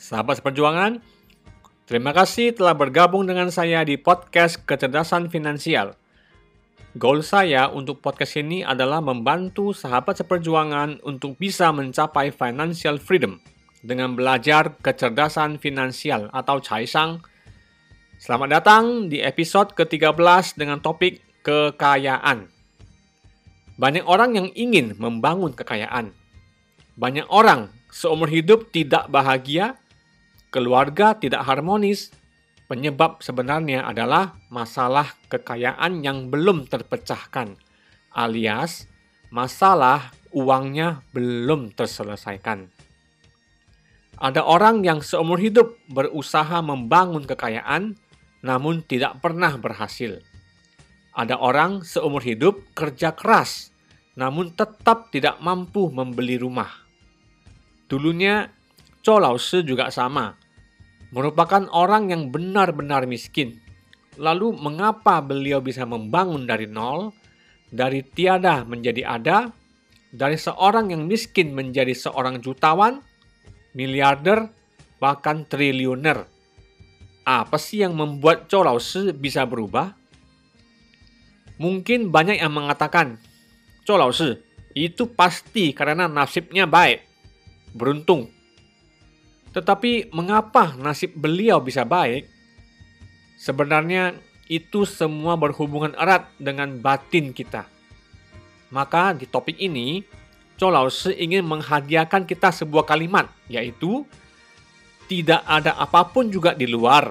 Sahabat seperjuangan, terima kasih telah bergabung dengan saya di podcast Kecerdasan Finansial. Goal saya untuk podcast ini adalah membantu sahabat seperjuangan untuk bisa mencapai financial freedom dengan belajar kecerdasan finansial atau caisang. Selamat datang di episode ke-13 dengan topik kekayaan. Banyak orang yang ingin membangun kekayaan. Banyak orang seumur hidup tidak bahagia, keluarga tidak harmonis, penyebab sebenarnya adalah masalah kekayaan yang belum terpecahkan, alias masalah uangnya belum terselesaikan. Ada orang yang seumur hidup berusaha membangun kekayaan, namun tidak pernah berhasil. Ada orang seumur hidup kerja keras, namun tetap tidak mampu membeli rumah. Dulunya, Cho Lao juga sama. Merupakan orang yang benar-benar miskin. Lalu mengapa beliau bisa membangun dari nol, dari tiada menjadi ada, dari seorang yang miskin menjadi seorang jutawan, miliarder, bahkan triliuner? Apa sih yang membuat Cho Lao Shi bisa berubah? Mungkin banyak yang mengatakan, Cho Lao Shi, itu pasti karena nasibnya baik beruntung. Tetapi mengapa nasib beliau bisa baik? Sebenarnya itu semua berhubungan erat dengan batin kita. Maka di topik ini, Cho Lao Shi ingin menghadiahkan kita sebuah kalimat, yaitu tidak ada apa pun juga di luar.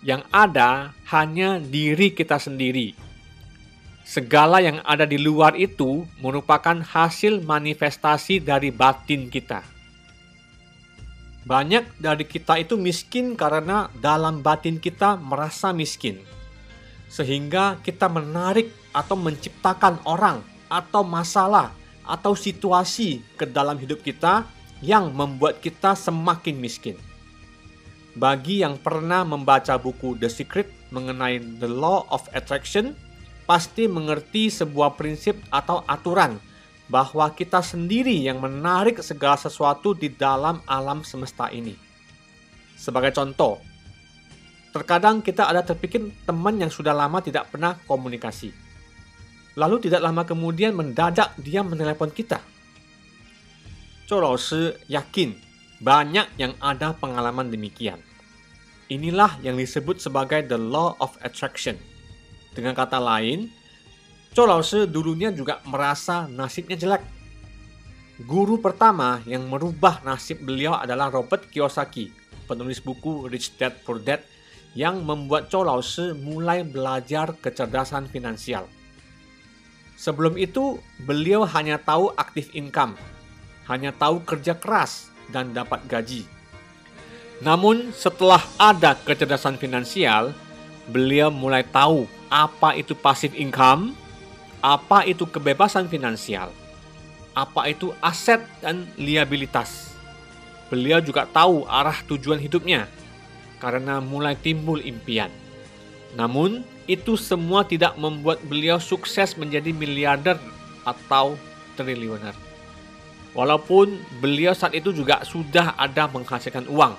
Yang ada hanya diri kita sendiri. Segala yang ada di luar itu merupakan hasil manifestasi dari batin kita. Banyak dari kita itu miskin karena dalam batin kita merasa miskin. Sehingga kita menarik atau menciptakan orang atau masalah atau situasi ke dalam hidup kita yang membuat kita semakin miskin. Bagi yang pernah membaca buku The Secret mengenai The Law of Attraction, pasti mengerti sebuah prinsip atau aturan bahwa kita sendiri yang menarik segala sesuatu di dalam alam semesta ini. Sebagai contoh, terkadang kita ada terpikir teman yang sudah lama tidak pernah komunikasi. Lalu tidak lama kemudian mendadak dia menelepon kita. Shi yakin banyak yang ada pengalaman demikian. Inilah yang disebut sebagai the law of attraction. Dengan kata lain, Cho dulunya juga merasa nasibnya jelek. Guru pertama yang merubah nasib beliau adalah Robert Kiyosaki, penulis buku Rich Dad Poor Dad yang membuat Cho mulai belajar kecerdasan finansial. Sebelum itu, beliau hanya tahu aktif income, hanya tahu kerja keras dan dapat gaji. Namun, setelah ada kecerdasan finansial, beliau mulai tahu apa itu passive income, apa itu kebebasan finansial, apa itu aset dan liabilitas. Beliau juga tahu arah tujuan hidupnya karena mulai timbul impian. Namun, itu semua tidak membuat beliau sukses menjadi miliarder atau triliuner. Walaupun beliau saat itu juga sudah ada menghasilkan uang.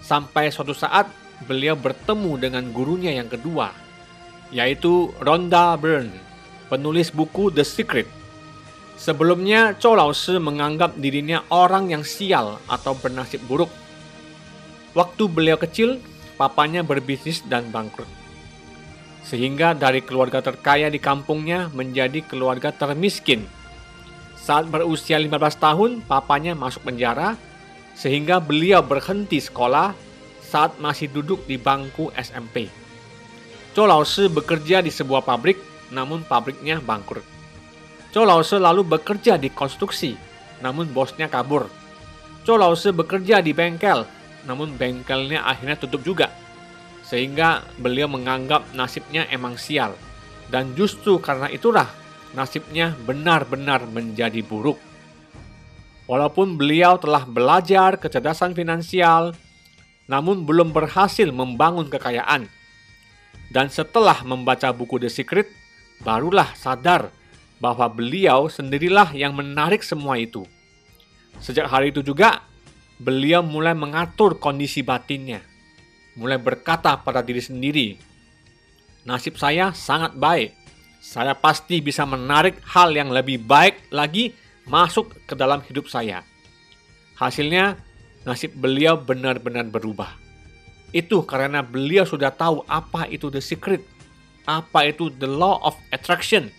Sampai suatu saat beliau bertemu dengan gurunya yang kedua, yaitu Rhonda Byrne, penulis buku The Secret. Sebelumnya, Cho Lao Shi menganggap dirinya orang yang sial atau bernasib buruk. Waktu beliau kecil, papanya berbisnis dan bangkrut. Sehingga dari keluarga terkaya di kampungnya menjadi keluarga termiskin. Saat berusia 15 tahun, papanya masuk penjara, sehingga beliau berhenti sekolah saat masih duduk di bangku SMP. Cho Lao Shi bekerja di sebuah pabrik, namun pabriknya bangkrut. Cho Lao Shi lalu bekerja di konstruksi, namun bosnya kabur. Cho Lao Shi bekerja di bengkel, namun bengkelnya akhirnya tutup juga. Sehingga beliau menganggap nasibnya emang sial. Dan justru karena itulah nasibnya benar-benar menjadi buruk. Walaupun beliau telah belajar kecerdasan finansial, namun belum berhasil membangun kekayaan. Dan setelah membaca buku The Secret, barulah sadar bahwa beliau sendirilah yang menarik semua itu. Sejak hari itu juga, beliau mulai mengatur kondisi batinnya, mulai berkata pada diri sendiri, "Nasib saya sangat baik. Saya pasti bisa menarik hal yang lebih baik lagi masuk ke dalam hidup saya. Hasilnya, nasib beliau benar-benar berubah. Itu karena beliau sudah tahu apa itu the secret, apa itu the law of attraction,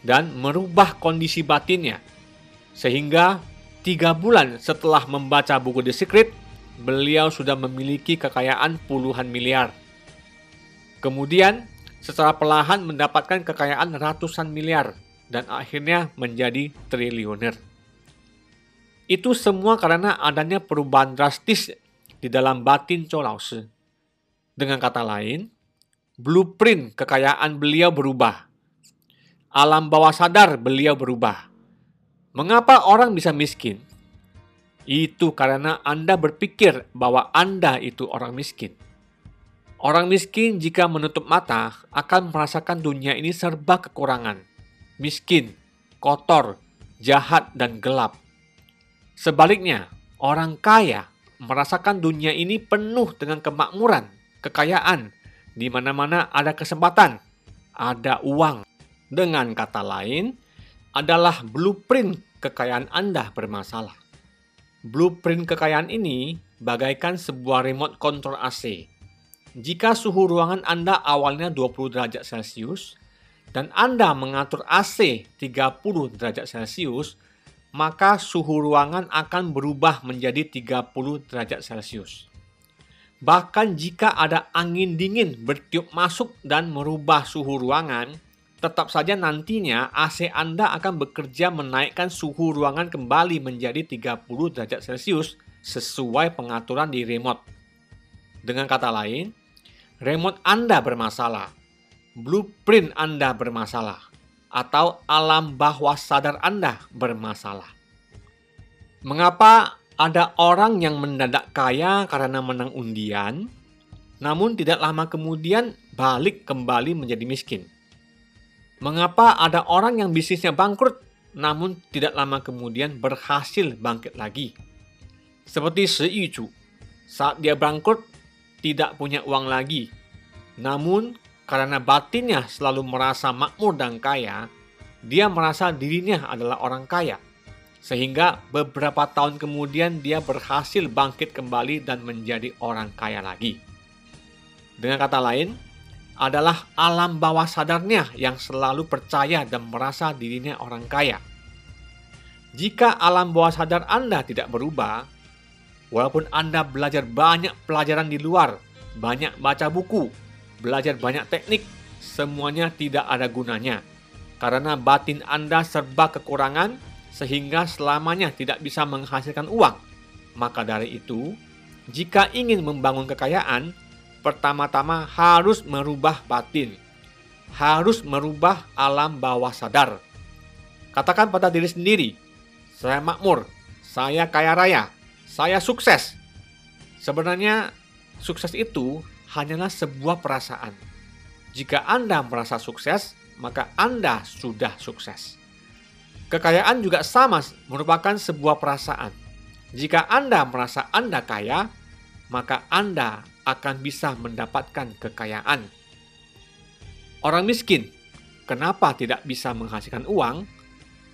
dan merubah kondisi batinnya. Sehingga tiga bulan setelah membaca buku The Secret, beliau sudah memiliki kekayaan puluhan miliar. Kemudian, secara perlahan mendapatkan kekayaan ratusan miliar dan akhirnya menjadi triliuner. Itu semua karena adanya perubahan drastis di dalam batin Chou Lao Shi. Dengan kata lain, blueprint kekayaan beliau berubah. Alam bawah sadar beliau berubah. Mengapa orang bisa miskin? Itu karena Anda berpikir bahwa Anda itu orang miskin. Orang miskin jika menutup mata akan merasakan dunia ini serba kekurangan miskin, kotor, jahat, dan gelap. Sebaliknya, orang kaya merasakan dunia ini penuh dengan kemakmuran, kekayaan, di mana-mana ada kesempatan, ada uang. Dengan kata lain, adalah blueprint kekayaan Anda bermasalah. Blueprint kekayaan ini bagaikan sebuah remote control AC. Jika suhu ruangan Anda awalnya 20 derajat Celcius, dan Anda mengatur AC 30 derajat Celcius, maka suhu ruangan akan berubah menjadi 30 derajat Celcius. Bahkan jika ada angin dingin bertiup masuk dan merubah suhu ruangan, tetap saja nantinya AC Anda akan bekerja menaikkan suhu ruangan kembali menjadi 30 derajat Celcius sesuai pengaturan di remote. Dengan kata lain, remote Anda bermasalah blueprint Anda bermasalah atau alam bawah sadar Anda bermasalah. Mengapa ada orang yang mendadak kaya karena menang undian, namun tidak lama kemudian balik kembali menjadi miskin? Mengapa ada orang yang bisnisnya bangkrut, namun tidak lama kemudian berhasil bangkit lagi? Seperti Shi Yuju, saat dia bangkrut, tidak punya uang lagi. Namun karena batinnya selalu merasa makmur dan kaya, dia merasa dirinya adalah orang kaya. Sehingga beberapa tahun kemudian dia berhasil bangkit kembali dan menjadi orang kaya lagi. Dengan kata lain, adalah alam bawah sadarnya yang selalu percaya dan merasa dirinya orang kaya. Jika alam bawah sadar Anda tidak berubah, walaupun Anda belajar banyak pelajaran di luar, banyak baca buku, belajar banyak teknik, semuanya tidak ada gunanya. Karena batin Anda serba kekurangan, sehingga selamanya tidak bisa menghasilkan uang. Maka dari itu, jika ingin membangun kekayaan, pertama-tama harus merubah batin. Harus merubah alam bawah sadar. Katakan pada diri sendiri, saya makmur, saya kaya raya, saya sukses. Sebenarnya sukses itu hanyalah sebuah perasaan. Jika Anda merasa sukses, maka Anda sudah sukses. Kekayaan juga sama merupakan sebuah perasaan. Jika Anda merasa Anda kaya, maka Anda akan bisa mendapatkan kekayaan. Orang miskin, kenapa tidak bisa menghasilkan uang?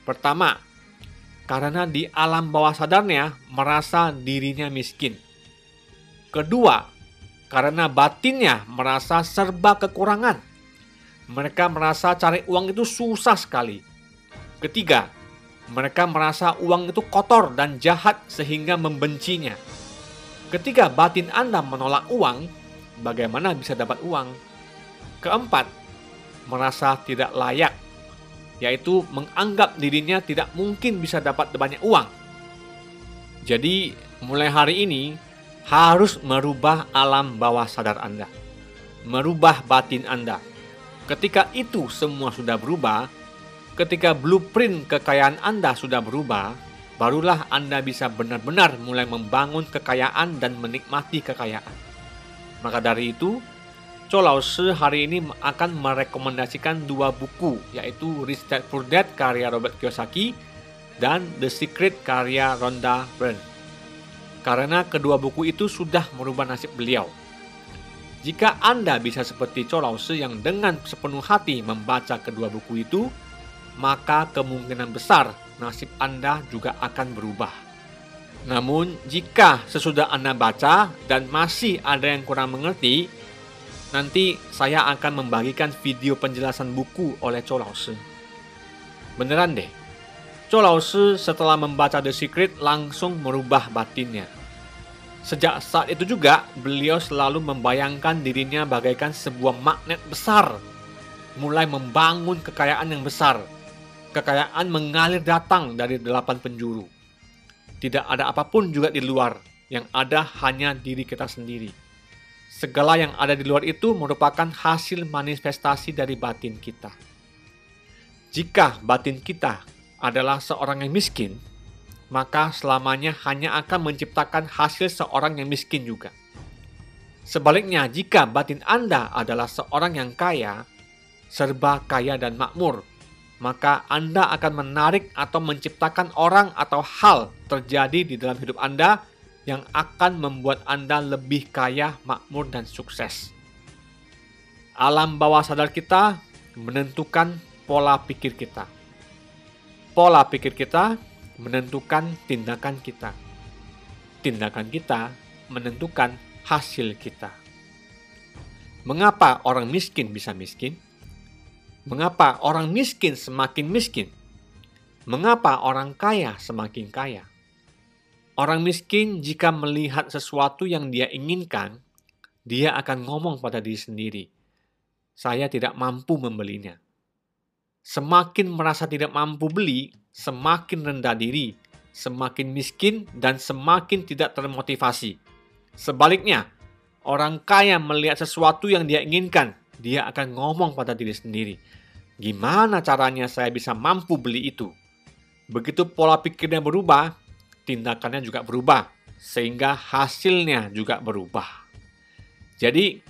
Pertama, karena di alam bawah sadarnya merasa dirinya miskin. Kedua, karena batinnya merasa serba kekurangan. Mereka merasa cari uang itu susah sekali. Ketiga, mereka merasa uang itu kotor dan jahat sehingga membencinya. Ketika batin Anda menolak uang, bagaimana bisa dapat uang? Keempat, merasa tidak layak, yaitu menganggap dirinya tidak mungkin bisa dapat banyak uang. Jadi, mulai hari ini, harus merubah alam bawah sadar Anda, merubah batin Anda. Ketika itu semua sudah berubah, ketika blueprint kekayaan Anda sudah berubah, barulah Anda bisa benar-benar mulai membangun kekayaan dan menikmati kekayaan. Maka dari itu, Cho hari ini akan merekomendasikan dua buku, yaitu Rich Dad Poor Dad karya Robert Kiyosaki dan The Secret karya Rhonda Byrne. Karena kedua buku itu sudah merubah nasib beliau. Jika Anda bisa seperti Cho Lao Shi yang dengan sepenuh hati membaca kedua buku itu, maka kemungkinan besar nasib Anda juga akan berubah. Namun, jika sesudah Anda baca dan masih ada yang kurang mengerti, Nanti saya akan membagikan video penjelasan buku oleh Cho. Beneran deh. Cho setelah membaca The Secret langsung merubah batinnya. Sejak saat itu juga, beliau selalu membayangkan dirinya bagaikan sebuah magnet besar. Mulai membangun kekayaan yang besar. Kekayaan mengalir datang dari delapan penjuru. Tidak ada apa pun juga di luar, yang ada hanya diri kita sendiri. Segala yang ada di luar itu merupakan hasil manifestasi dari batin kita. Jika batin kita adalah seorang yang miskin, maka selamanya hanya akan menciptakan hasil seorang yang miskin juga. Sebaliknya, jika batin Anda adalah seorang yang kaya, serba kaya dan makmur, maka Anda akan menarik atau menciptakan orang atau hal terjadi di dalam hidup Anda yang akan membuat Anda lebih kaya, makmur, dan sukses. Alam bawah sadar kita menentukan pola pikir kita. Pola pikir kita menentukan tindakan kita. Tindakan kita menentukan hasil kita. Mengapa orang miskin bisa miskin? Mengapa orang miskin semakin miskin? Mengapa orang kaya semakin kaya? Orang miskin jika melihat sesuatu yang dia inginkan, dia akan ngomong pada diri sendiri, "Saya tidak mampu membelinya." Semakin merasa tidak mampu beli, semakin rendah diri, semakin miskin, dan semakin tidak termotivasi. Sebaliknya, orang kaya melihat sesuatu yang dia inginkan, dia akan ngomong pada diri sendiri, "Gimana caranya saya bisa mampu beli itu?" Begitu pola pikirnya berubah, tindakannya juga berubah, sehingga hasilnya juga berubah. Jadi,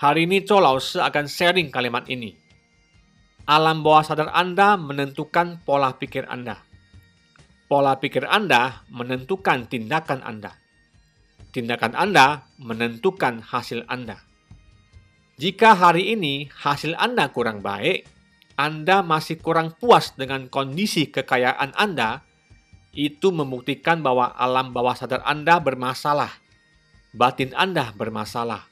hari ini Cho Lao Shi akan sharing kalimat ini. Alam bawah sadar Anda menentukan pola pikir Anda. Pola pikir Anda menentukan tindakan Anda. Tindakan Anda menentukan hasil Anda. Jika hari ini hasil Anda kurang baik, Anda masih kurang puas dengan kondisi kekayaan Anda, itu membuktikan bahwa alam bawah sadar Anda bermasalah. Batin Anda bermasalah.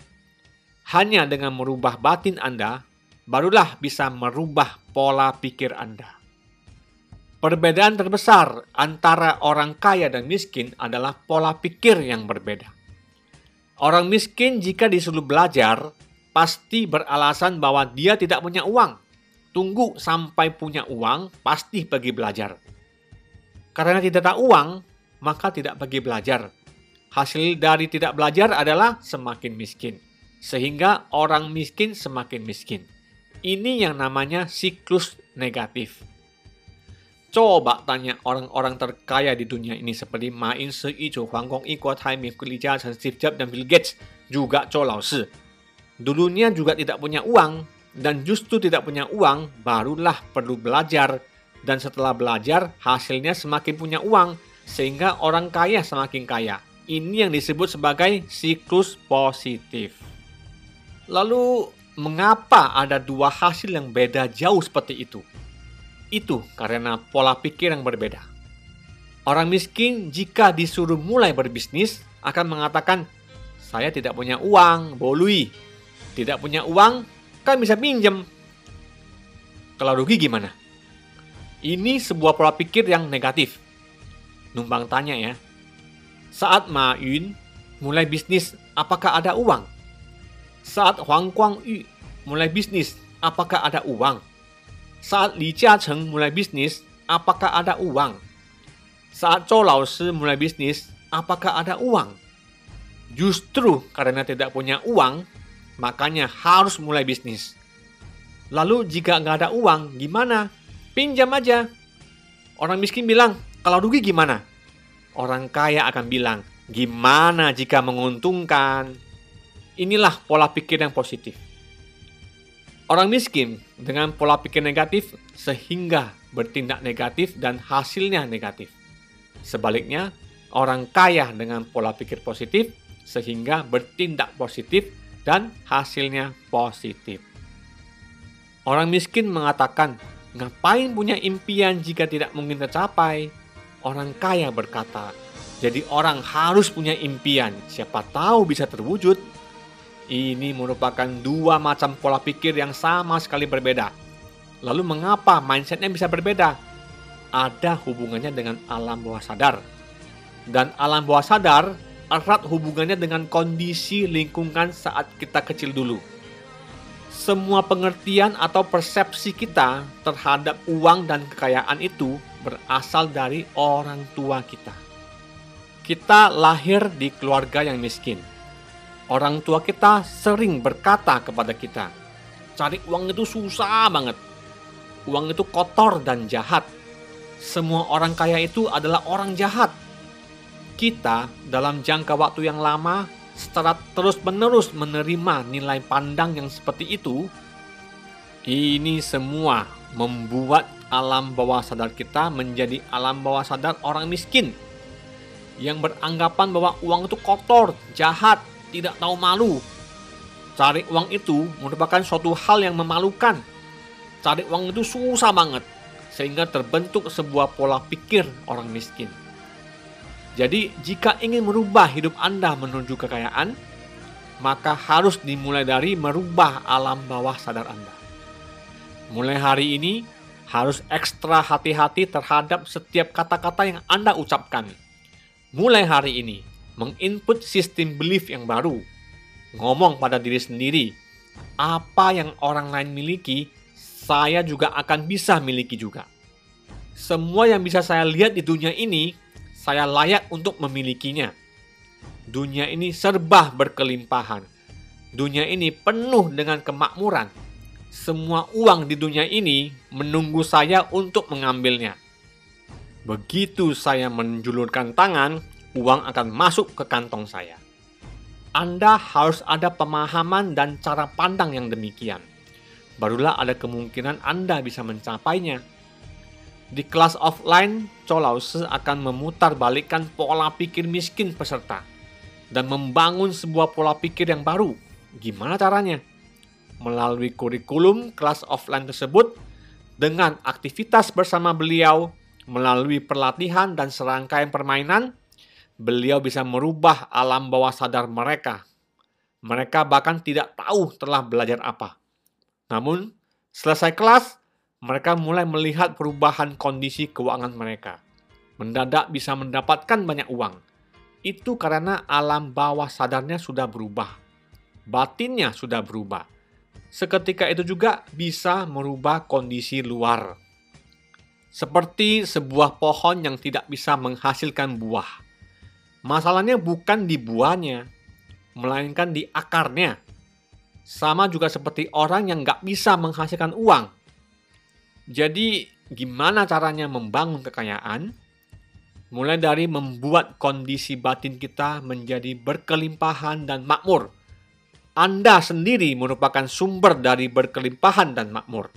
Hanya dengan merubah batin Anda, barulah bisa merubah pola pikir Anda. Perbedaan terbesar antara orang kaya dan miskin adalah pola pikir yang berbeda. Orang miskin jika disuruh belajar, pasti beralasan bahwa dia tidak punya uang. Tunggu sampai punya uang, pasti pergi belajar karena tidak ada uang, maka tidak pergi belajar. Hasil dari tidak belajar adalah semakin miskin. Sehingga orang miskin semakin miskin. Ini yang namanya siklus negatif. Coba tanya orang-orang terkaya di dunia ini seperti Ma Ying-shi, Yi Huang Gong, Yi Guotai, Mi Li Jiaqing, Steve Jobs, dan Bill Gates. Juga Zhou Laoshi. Dulunya juga tidak punya uang, dan justru tidak punya uang, barulah perlu belajar dan setelah belajar hasilnya semakin punya uang sehingga orang kaya semakin kaya. Ini yang disebut sebagai siklus positif. Lalu mengapa ada dua hasil yang beda jauh seperti itu? Itu karena pola pikir yang berbeda. Orang miskin jika disuruh mulai berbisnis akan mengatakan, saya tidak punya uang, bolui. Tidak punya uang, kan bisa pinjam. Kalau rugi gimana? Ini sebuah pola pikir yang negatif. Numpang tanya ya. Saat Ma Yun mulai bisnis, apakah ada uang? Saat Huang Guangyu mulai bisnis, apakah ada uang? Saat Li Jiacheng mulai bisnis, apakah ada uang? Saat Zhou Laoshi mulai bisnis, apakah ada uang? Justru karena tidak punya uang, makanya harus mulai bisnis. Lalu jika nggak ada uang, gimana? Pinjam aja. Orang miskin bilang, kalau rugi gimana? Orang kaya akan bilang, gimana jika menguntungkan? Inilah pola pikir yang positif. Orang miskin dengan pola pikir negatif sehingga bertindak negatif dan hasilnya negatif. Sebaliknya, orang kaya dengan pola pikir positif sehingga bertindak positif dan hasilnya positif. Orang miskin mengatakan, "Ngapain punya impian jika tidak mungkin tercapai?" Orang kaya berkata, "Jadi orang harus punya impian, siapa tahu bisa terwujud." Ini merupakan dua macam pola pikir yang sama sekali berbeda. Lalu mengapa mindsetnya bisa berbeda? Ada hubungannya dengan alam bawah sadar. Dan alam bawah sadar erat hubungannya dengan kondisi lingkungan saat kita kecil dulu. Semua pengertian atau persepsi kita terhadap uang dan kekayaan itu berasal dari orang tua kita. Kita lahir di keluarga yang miskin. Orang tua kita sering berkata kepada kita, "Cari uang itu susah banget. Uang itu kotor dan jahat. Semua orang kaya itu adalah orang jahat." kita dalam jangka waktu yang lama setelah terus-menerus menerima nilai pandang yang seperti itu, ini semua membuat alam bawah sadar kita menjadi alam bawah sadar orang miskin yang beranggapan bahwa uang itu kotor, jahat, tidak tahu malu. Cari uang itu merupakan suatu hal yang memalukan. Cari uang itu susah banget, sehingga terbentuk sebuah pola pikir orang miskin. Jadi, jika ingin merubah hidup Anda menuju kekayaan, maka harus dimulai dari merubah alam bawah sadar Anda. Mulai hari ini, harus ekstra hati-hati terhadap setiap kata-kata yang Anda ucapkan. Mulai hari ini, menginput sistem belief yang baru. Ngomong pada diri sendiri, apa yang orang lain miliki, saya juga akan bisa miliki juga. Semua yang bisa saya lihat di dunia ini saya layak untuk memilikinya. Dunia ini serba berkelimpahan. Dunia ini penuh dengan kemakmuran. Semua uang di dunia ini menunggu saya untuk mengambilnya. Begitu saya menjulurkan tangan, uang akan masuk ke kantong saya. Anda harus ada pemahaman dan cara pandang yang demikian. Barulah ada kemungkinan Anda bisa mencapainya. Di kelas offline, Cho Lao akan memutar balikan pola pikir miskin peserta dan membangun sebuah pola pikir yang baru. Gimana caranya? Melalui kurikulum kelas offline tersebut dengan aktivitas bersama beliau melalui pelatihan dan serangkaian permainan, beliau bisa merubah alam bawah sadar mereka. Mereka bahkan tidak tahu telah belajar apa. Namun, selesai kelas, mereka mulai melihat perubahan kondisi keuangan mereka. Mendadak bisa mendapatkan banyak uang. Itu karena alam bawah sadarnya sudah berubah. Batinnya sudah berubah. Seketika itu juga bisa merubah kondisi luar. Seperti sebuah pohon yang tidak bisa menghasilkan buah. Masalahnya bukan di buahnya, melainkan di akarnya. Sama juga seperti orang yang nggak bisa menghasilkan uang, jadi, gimana caranya membangun kekayaan? Mulai dari membuat kondisi batin kita menjadi berkelimpahan dan makmur. Anda sendiri merupakan sumber dari berkelimpahan dan makmur.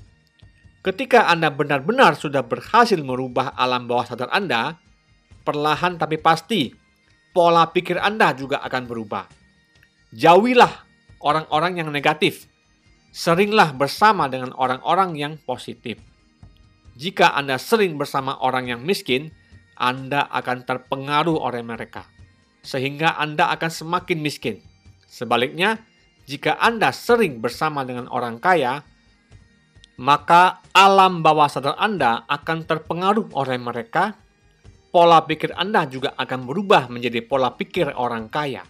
Ketika Anda benar-benar sudah berhasil merubah alam bawah sadar Anda, perlahan tapi pasti pola pikir Anda juga akan berubah. Jauhilah orang-orang yang negatif. Seringlah bersama dengan orang-orang yang positif. Jika Anda sering bersama orang yang miskin, Anda akan terpengaruh oleh mereka, sehingga Anda akan semakin miskin. Sebaliknya, jika Anda sering bersama dengan orang kaya, maka alam bawah sadar Anda akan terpengaruh oleh mereka. Pola pikir Anda juga akan berubah menjadi pola pikir orang kaya.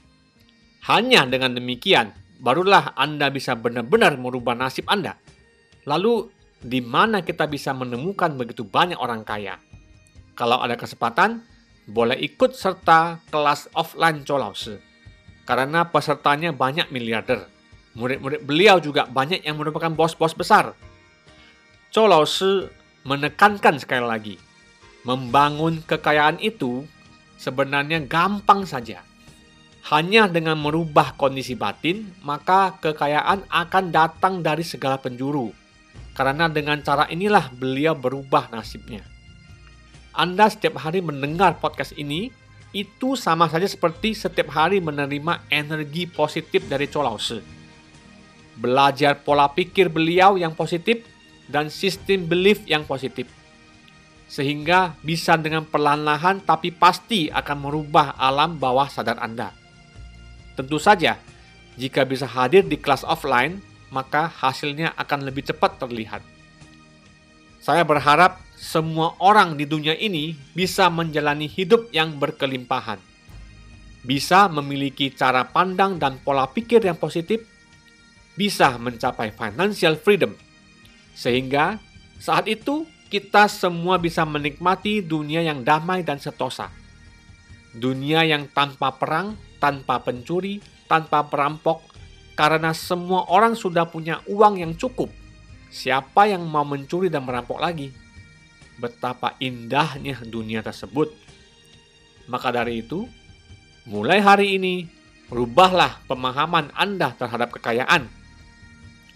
Hanya dengan demikian, barulah Anda bisa benar-benar merubah nasib Anda. Lalu, di mana kita bisa menemukan begitu banyak orang kaya. Kalau ada kesempatan, boleh ikut serta kelas offline Colause. karena pesertanya banyak miliarder. Murid-murid beliau juga banyak yang merupakan bos-bos besar. Shi menekankan sekali lagi, membangun kekayaan itu sebenarnya gampang saja. Hanya dengan merubah kondisi batin, maka kekayaan akan datang dari segala penjuru. Karena dengan cara inilah beliau berubah nasibnya. Anda setiap hari mendengar podcast ini, itu sama saja seperti setiap hari menerima energi positif dari Shi. Belajar pola pikir beliau yang positif dan sistem belief yang positif. Sehingga bisa dengan perlahan-lahan tapi pasti akan merubah alam bawah sadar Anda. Tentu saja, jika bisa hadir di kelas offline, maka hasilnya akan lebih cepat terlihat. Saya berharap semua orang di dunia ini bisa menjalani hidup yang berkelimpahan, bisa memiliki cara pandang dan pola pikir yang positif, bisa mencapai financial freedom, sehingga saat itu kita semua bisa menikmati dunia yang damai dan setosa. Dunia yang tanpa perang, tanpa pencuri, tanpa perampok, karena semua orang sudah punya uang yang cukup. Siapa yang mau mencuri dan merampok lagi? betapa indahnya dunia tersebut. Maka dari itu, mulai hari ini, rubahlah pemahaman Anda terhadap kekayaan.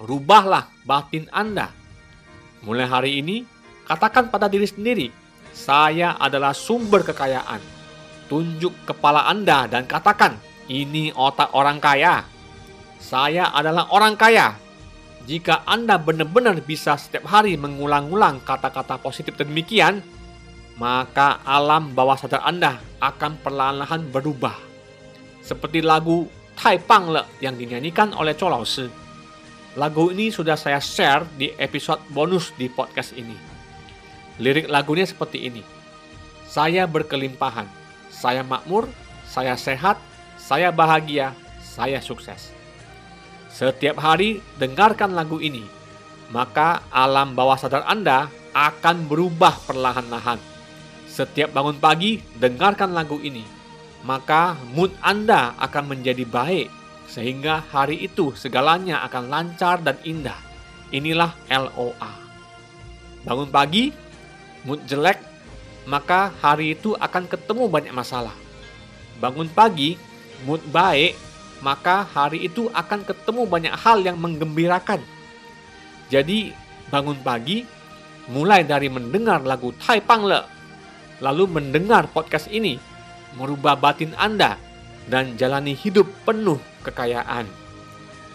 Rubahlah batin Anda. Mulai hari ini, katakan pada diri sendiri, saya adalah sumber kekayaan. Tunjuk kepala Anda dan katakan, ini otak orang kaya. Saya adalah orang kaya jika Anda benar-benar bisa setiap hari mengulang-ulang kata-kata positif demikian, maka alam bawah sadar Anda akan perlahan-lahan berubah. Seperti lagu Tai Pang Le yang dinyanyikan oleh Shi. Lagu ini sudah saya share di episode bonus di podcast ini. Lirik lagunya seperti ini. Saya berkelimpahan, saya makmur, saya sehat, saya bahagia, saya sukses. Setiap hari dengarkan lagu ini, maka alam bawah sadar Anda akan berubah perlahan-lahan. Setiap bangun pagi, dengarkan lagu ini, maka mood Anda akan menjadi baik, sehingga hari itu segalanya akan lancar dan indah. Inilah LOA. Bangun pagi, mood jelek, maka hari itu akan ketemu banyak masalah. Bangun pagi, mood baik, maka hari itu akan ketemu banyak hal yang menggembirakan. Jadi, bangun pagi, mulai dari mendengar lagu Tai Pang Le, lalu mendengar podcast ini, merubah batin Anda, dan jalani hidup penuh kekayaan.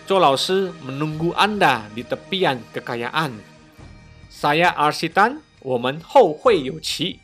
Shi menunggu Anda di tepian kekayaan. Saya Arsitan, 我们后会有期。